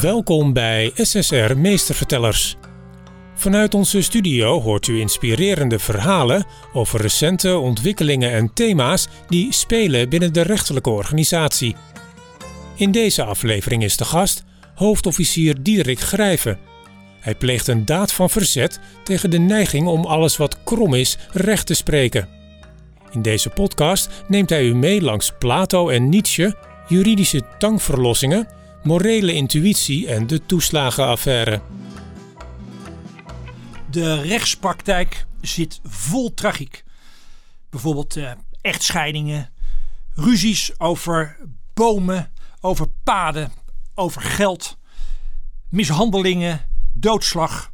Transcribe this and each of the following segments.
Welkom bij SSR Meestervertellers. Vanuit onze studio hoort u inspirerende verhalen over recente ontwikkelingen en thema's die spelen binnen de rechterlijke organisatie. In deze aflevering is de gast hoofdofficier Diederik Grijven. Hij pleegt een daad van verzet tegen de neiging om alles wat krom is recht te spreken. In deze podcast neemt hij u mee langs Plato en Nietzsche, juridische tangverlossingen morele intuïtie en de toeslagenaffaire. De rechtspraktijk zit vol tragiek. Bijvoorbeeld uh, echtscheidingen, ruzies over bomen, over paden, over geld, mishandelingen, doodslag.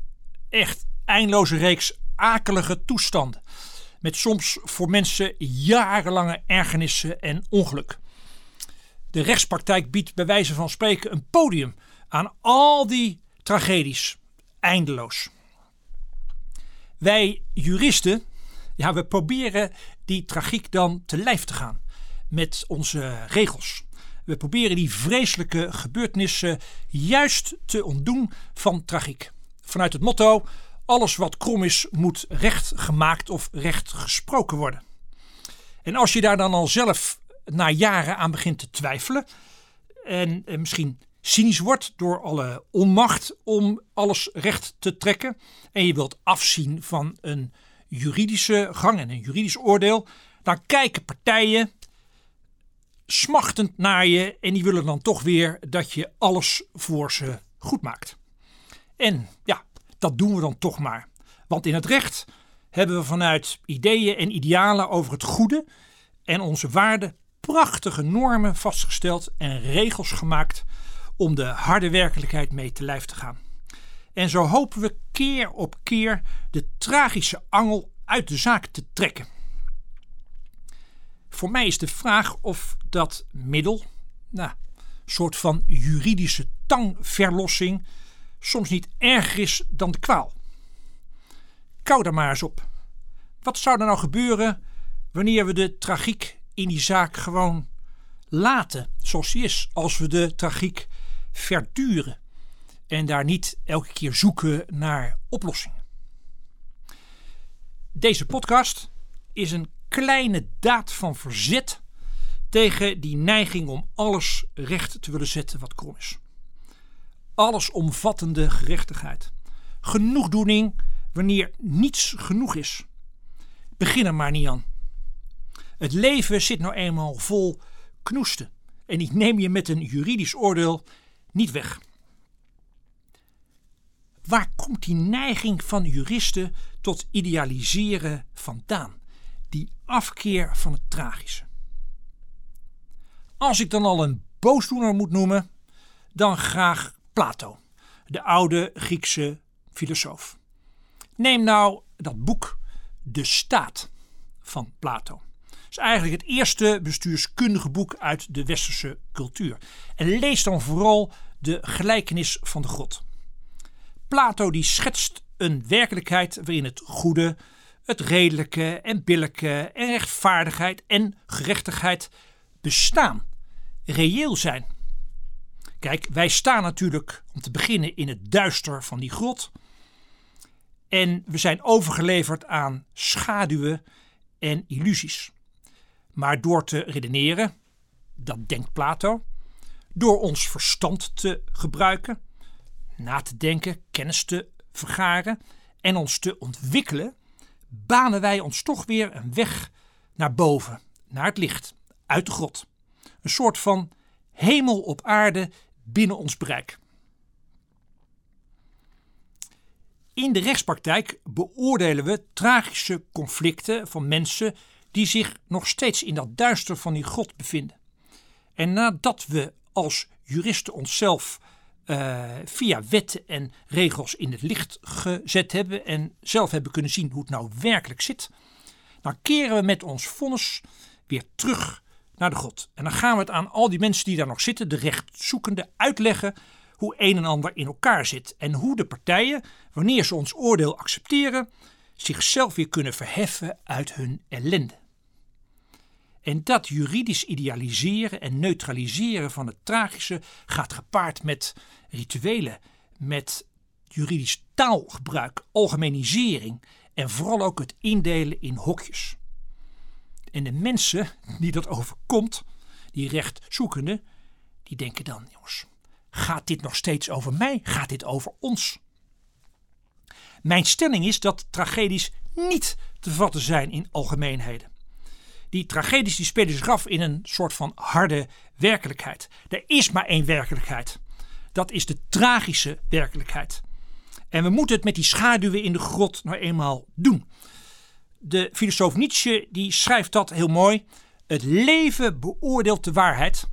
Echt eindeloze reeks akelige toestanden. Met soms voor mensen jarenlange ergernissen en ongeluk. De rechtspraktijk biedt bij wijze van spreken een podium aan al die tragedies. Eindeloos. Wij juristen, ja, we proberen die tragiek dan te lijf te gaan met onze regels. We proberen die vreselijke gebeurtenissen juist te ontdoen van tragiek. Vanuit het motto: alles wat krom is, moet recht gemaakt of recht gesproken worden. En als je daar dan al zelf na jaren aan begint te twijfelen. En, misschien cynisch wordt door alle onmacht om alles recht te trekken. En je wilt afzien van een juridische gang en een juridisch oordeel. Dan kijken partijen smachtend naar je en die willen dan toch weer dat je alles voor ze goed maakt. En ja, dat doen we dan toch maar. Want in het recht hebben we vanuit ideeën en idealen over het goede en onze waarden prachtige normen vastgesteld en regels gemaakt om de harde werkelijkheid mee te lijf te gaan. En zo hopen we keer op keer de tragische angel uit de zaak te trekken. Voor mij is de vraag of dat middel, nou, soort van juridische tangverlossing, soms niet erger is dan de kwaal. Kou daar maar eens op. Wat zou er nou gebeuren wanneer we de tragiek in die zaak gewoon laten zoals die is. Als we de tragiek verduren en daar niet elke keer zoeken naar oplossingen. Deze podcast is een kleine daad van verzet tegen die neiging om alles recht te willen zetten wat krom is. Allesomvattende gerechtigheid. Genoegdoening wanneer niets genoeg is. Begin er maar niet aan. Het leven zit nou eenmaal vol knoesten. En die neem je met een juridisch oordeel niet weg. Waar komt die neiging van juristen tot idealiseren vandaan? Die afkeer van het tragische. Als ik dan al een boosdoener moet noemen, dan graag Plato, de oude Griekse filosoof. Neem nou dat boek De Staat van Plato is eigenlijk het eerste bestuurskundige boek uit de westerse cultuur. En lees dan vooral de gelijkenis van de God. Plato die schetst een werkelijkheid waarin het goede, het redelijke en billijke en rechtvaardigheid en gerechtigheid bestaan, reëel zijn. Kijk, wij staan natuurlijk om te beginnen in het duister van die grot. En we zijn overgeleverd aan schaduwen en illusies. Maar door te redeneren, dat denkt Plato, door ons verstand te gebruiken, na te denken, kennis te vergaren en ons te ontwikkelen, banen wij ons toch weer een weg naar boven, naar het licht, uit de grot. Een soort van hemel op aarde binnen ons bereik. In de rechtspraktijk beoordelen we tragische conflicten van mensen die zich nog steeds in dat duister van die grot bevinden. En nadat we als juristen onszelf uh, via wetten en regels in het licht gezet hebben en zelf hebben kunnen zien hoe het nou werkelijk zit, dan keren we met ons vonnis weer terug naar de grot. En dan gaan we het aan al die mensen die daar nog zitten, de rechtzoekende, uitleggen hoe een en ander in elkaar zit en hoe de partijen, wanneer ze ons oordeel accepteren, zichzelf weer kunnen verheffen uit hun ellende. En dat juridisch idealiseren en neutraliseren van het tragische gaat gepaard met rituelen, met juridisch taalgebruik, algemenisering en vooral ook het indelen in hokjes. En de mensen die dat overkomt, die rechtzoekenden, die denken dan, jongens, gaat dit nog steeds over mij? Gaat dit over ons? Mijn stelling is dat tragedies niet te vatten zijn in algemeenheden. Die tragedies die spelen zich af in een soort van harde werkelijkheid. Er is maar één werkelijkheid. Dat is de tragische werkelijkheid. En we moeten het met die schaduwen in de grot nou eenmaal doen. De filosoof Nietzsche die schrijft dat heel mooi. Het leven beoordeelt de waarheid.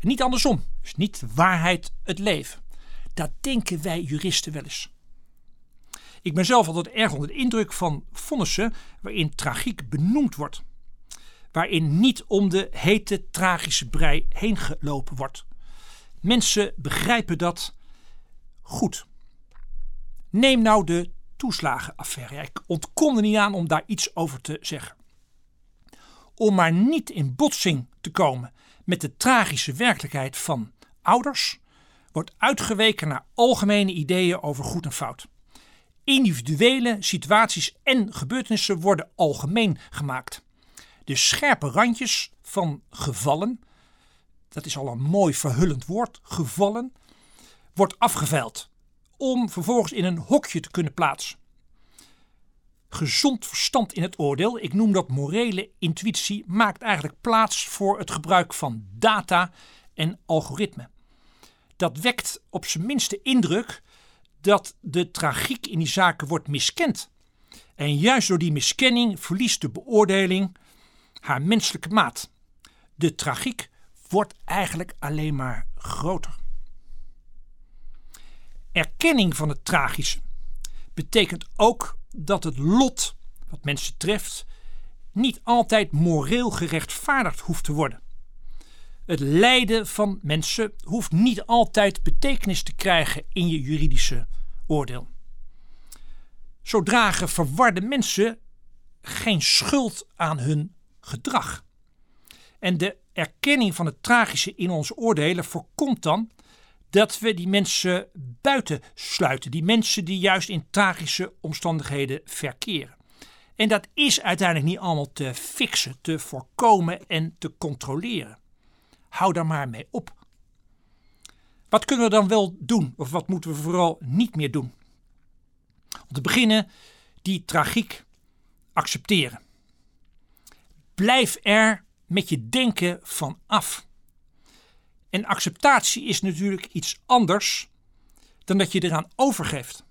Niet andersom. Dus niet waarheid het leven. Dat denken wij juristen wel eens. Ik ben zelf altijd erg onder de indruk van vonnissen waarin tragiek benoemd wordt. Waarin niet om de hete tragische brei heen gelopen wordt. Mensen begrijpen dat goed. Neem nou de toeslagenaffaire. Ik ontkom er niet aan om daar iets over te zeggen. Om maar niet in botsing te komen met de tragische werkelijkheid van ouders, wordt uitgeweken naar algemene ideeën over goed en fout. Individuele situaties en gebeurtenissen worden algemeen gemaakt. De scherpe randjes van gevallen, dat is al een mooi verhullend woord, gevallen, wordt afgeveild om vervolgens in een hokje te kunnen plaatsen. Gezond verstand in het oordeel, ik noem dat morele intuïtie, maakt eigenlijk plaats voor het gebruik van data en algoritme. Dat wekt op zijn minste indruk dat de tragiek in die zaken wordt miskend. En juist door die miskenning verliest de beoordeling haar menselijke maat. De tragiek wordt eigenlijk alleen maar groter. Erkenning van het tragische betekent ook dat het lot wat mensen treft niet altijd moreel gerechtvaardigd hoeft te worden. Het lijden van mensen hoeft niet altijd betekenis te krijgen in je juridische oordeel. Zo dragen verwarde mensen geen schuld aan hun gedrag. En de erkenning van het tragische in onze oordelen voorkomt dan dat we die mensen buiten sluiten. Die mensen die juist in tragische omstandigheden verkeren. En dat is uiteindelijk niet allemaal te fixen, te voorkomen en te controleren. Hou daar maar mee op. Wat kunnen we dan wel doen, of wat moeten we vooral niet meer doen? Om te beginnen, die tragiek accepteren. Blijf er met je denken van af. En acceptatie is natuurlijk iets anders dan dat je eraan overgeeft.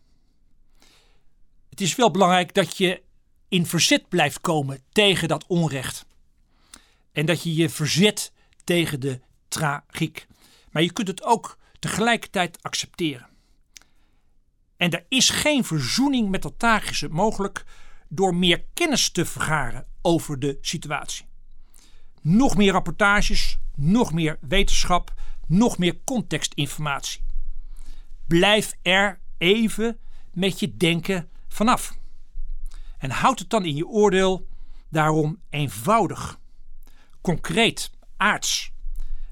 Het is wel belangrijk dat je in verzet blijft komen tegen dat onrecht. En dat je je verzet tegen de tragiek. Maar je kunt het ook tegelijkertijd accepteren. En er is geen verzoening met dat tragische mogelijk door meer kennis te vergaren over de situatie. Nog meer rapportages, nog meer wetenschap, nog meer contextinformatie. Blijf er even met je denken vanaf. En houd het dan in je oordeel daarom eenvoudig, concreet, aards,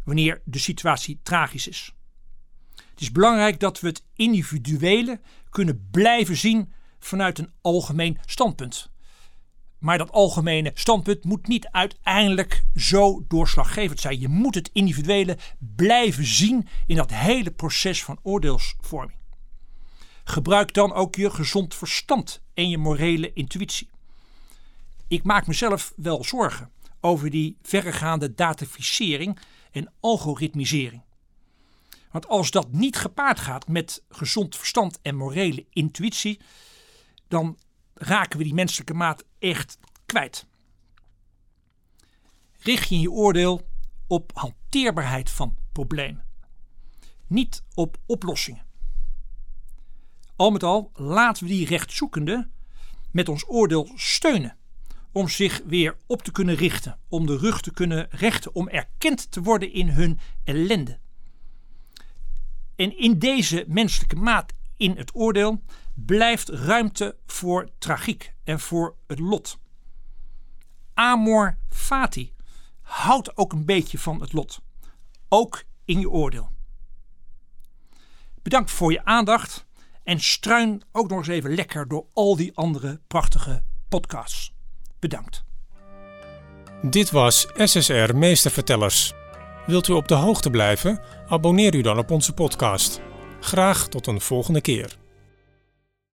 wanneer de situatie tragisch is. Het is belangrijk dat we het individuele kunnen blijven zien vanuit een algemeen standpunt. Maar dat algemene standpunt moet niet uiteindelijk zo doorslaggevend zijn. Je moet het individuele blijven zien in dat hele proces van oordeelsvorming. Gebruik dan ook je gezond verstand en je morele intuïtie. Ik maak mezelf wel zorgen over die verregaande dataficering en algoritmisering. Want als dat niet gepaard gaat met gezond verstand en morele intuïtie, dan raken we die menselijke maat echt kwijt. Richt je je oordeel op hanteerbaarheid van problemen, niet op oplossingen. Al met al laten we die rechtzoekende met ons oordeel steunen om zich weer op te kunnen richten, om de rug te kunnen rechten, om erkend te worden in hun ellende. En in deze menselijke maat in het oordeel blijft ruimte voor tragiek en voor het lot. Amor fati, houd ook een beetje van het lot. Ook in je oordeel. Bedankt voor je aandacht en struin ook nog eens even lekker door al die andere prachtige podcasts. Bedankt. Dit was SSR Meestervertellers. Wilt u op de hoogte blijven? Abonneer u dan op onze podcast. Graag tot een volgende keer.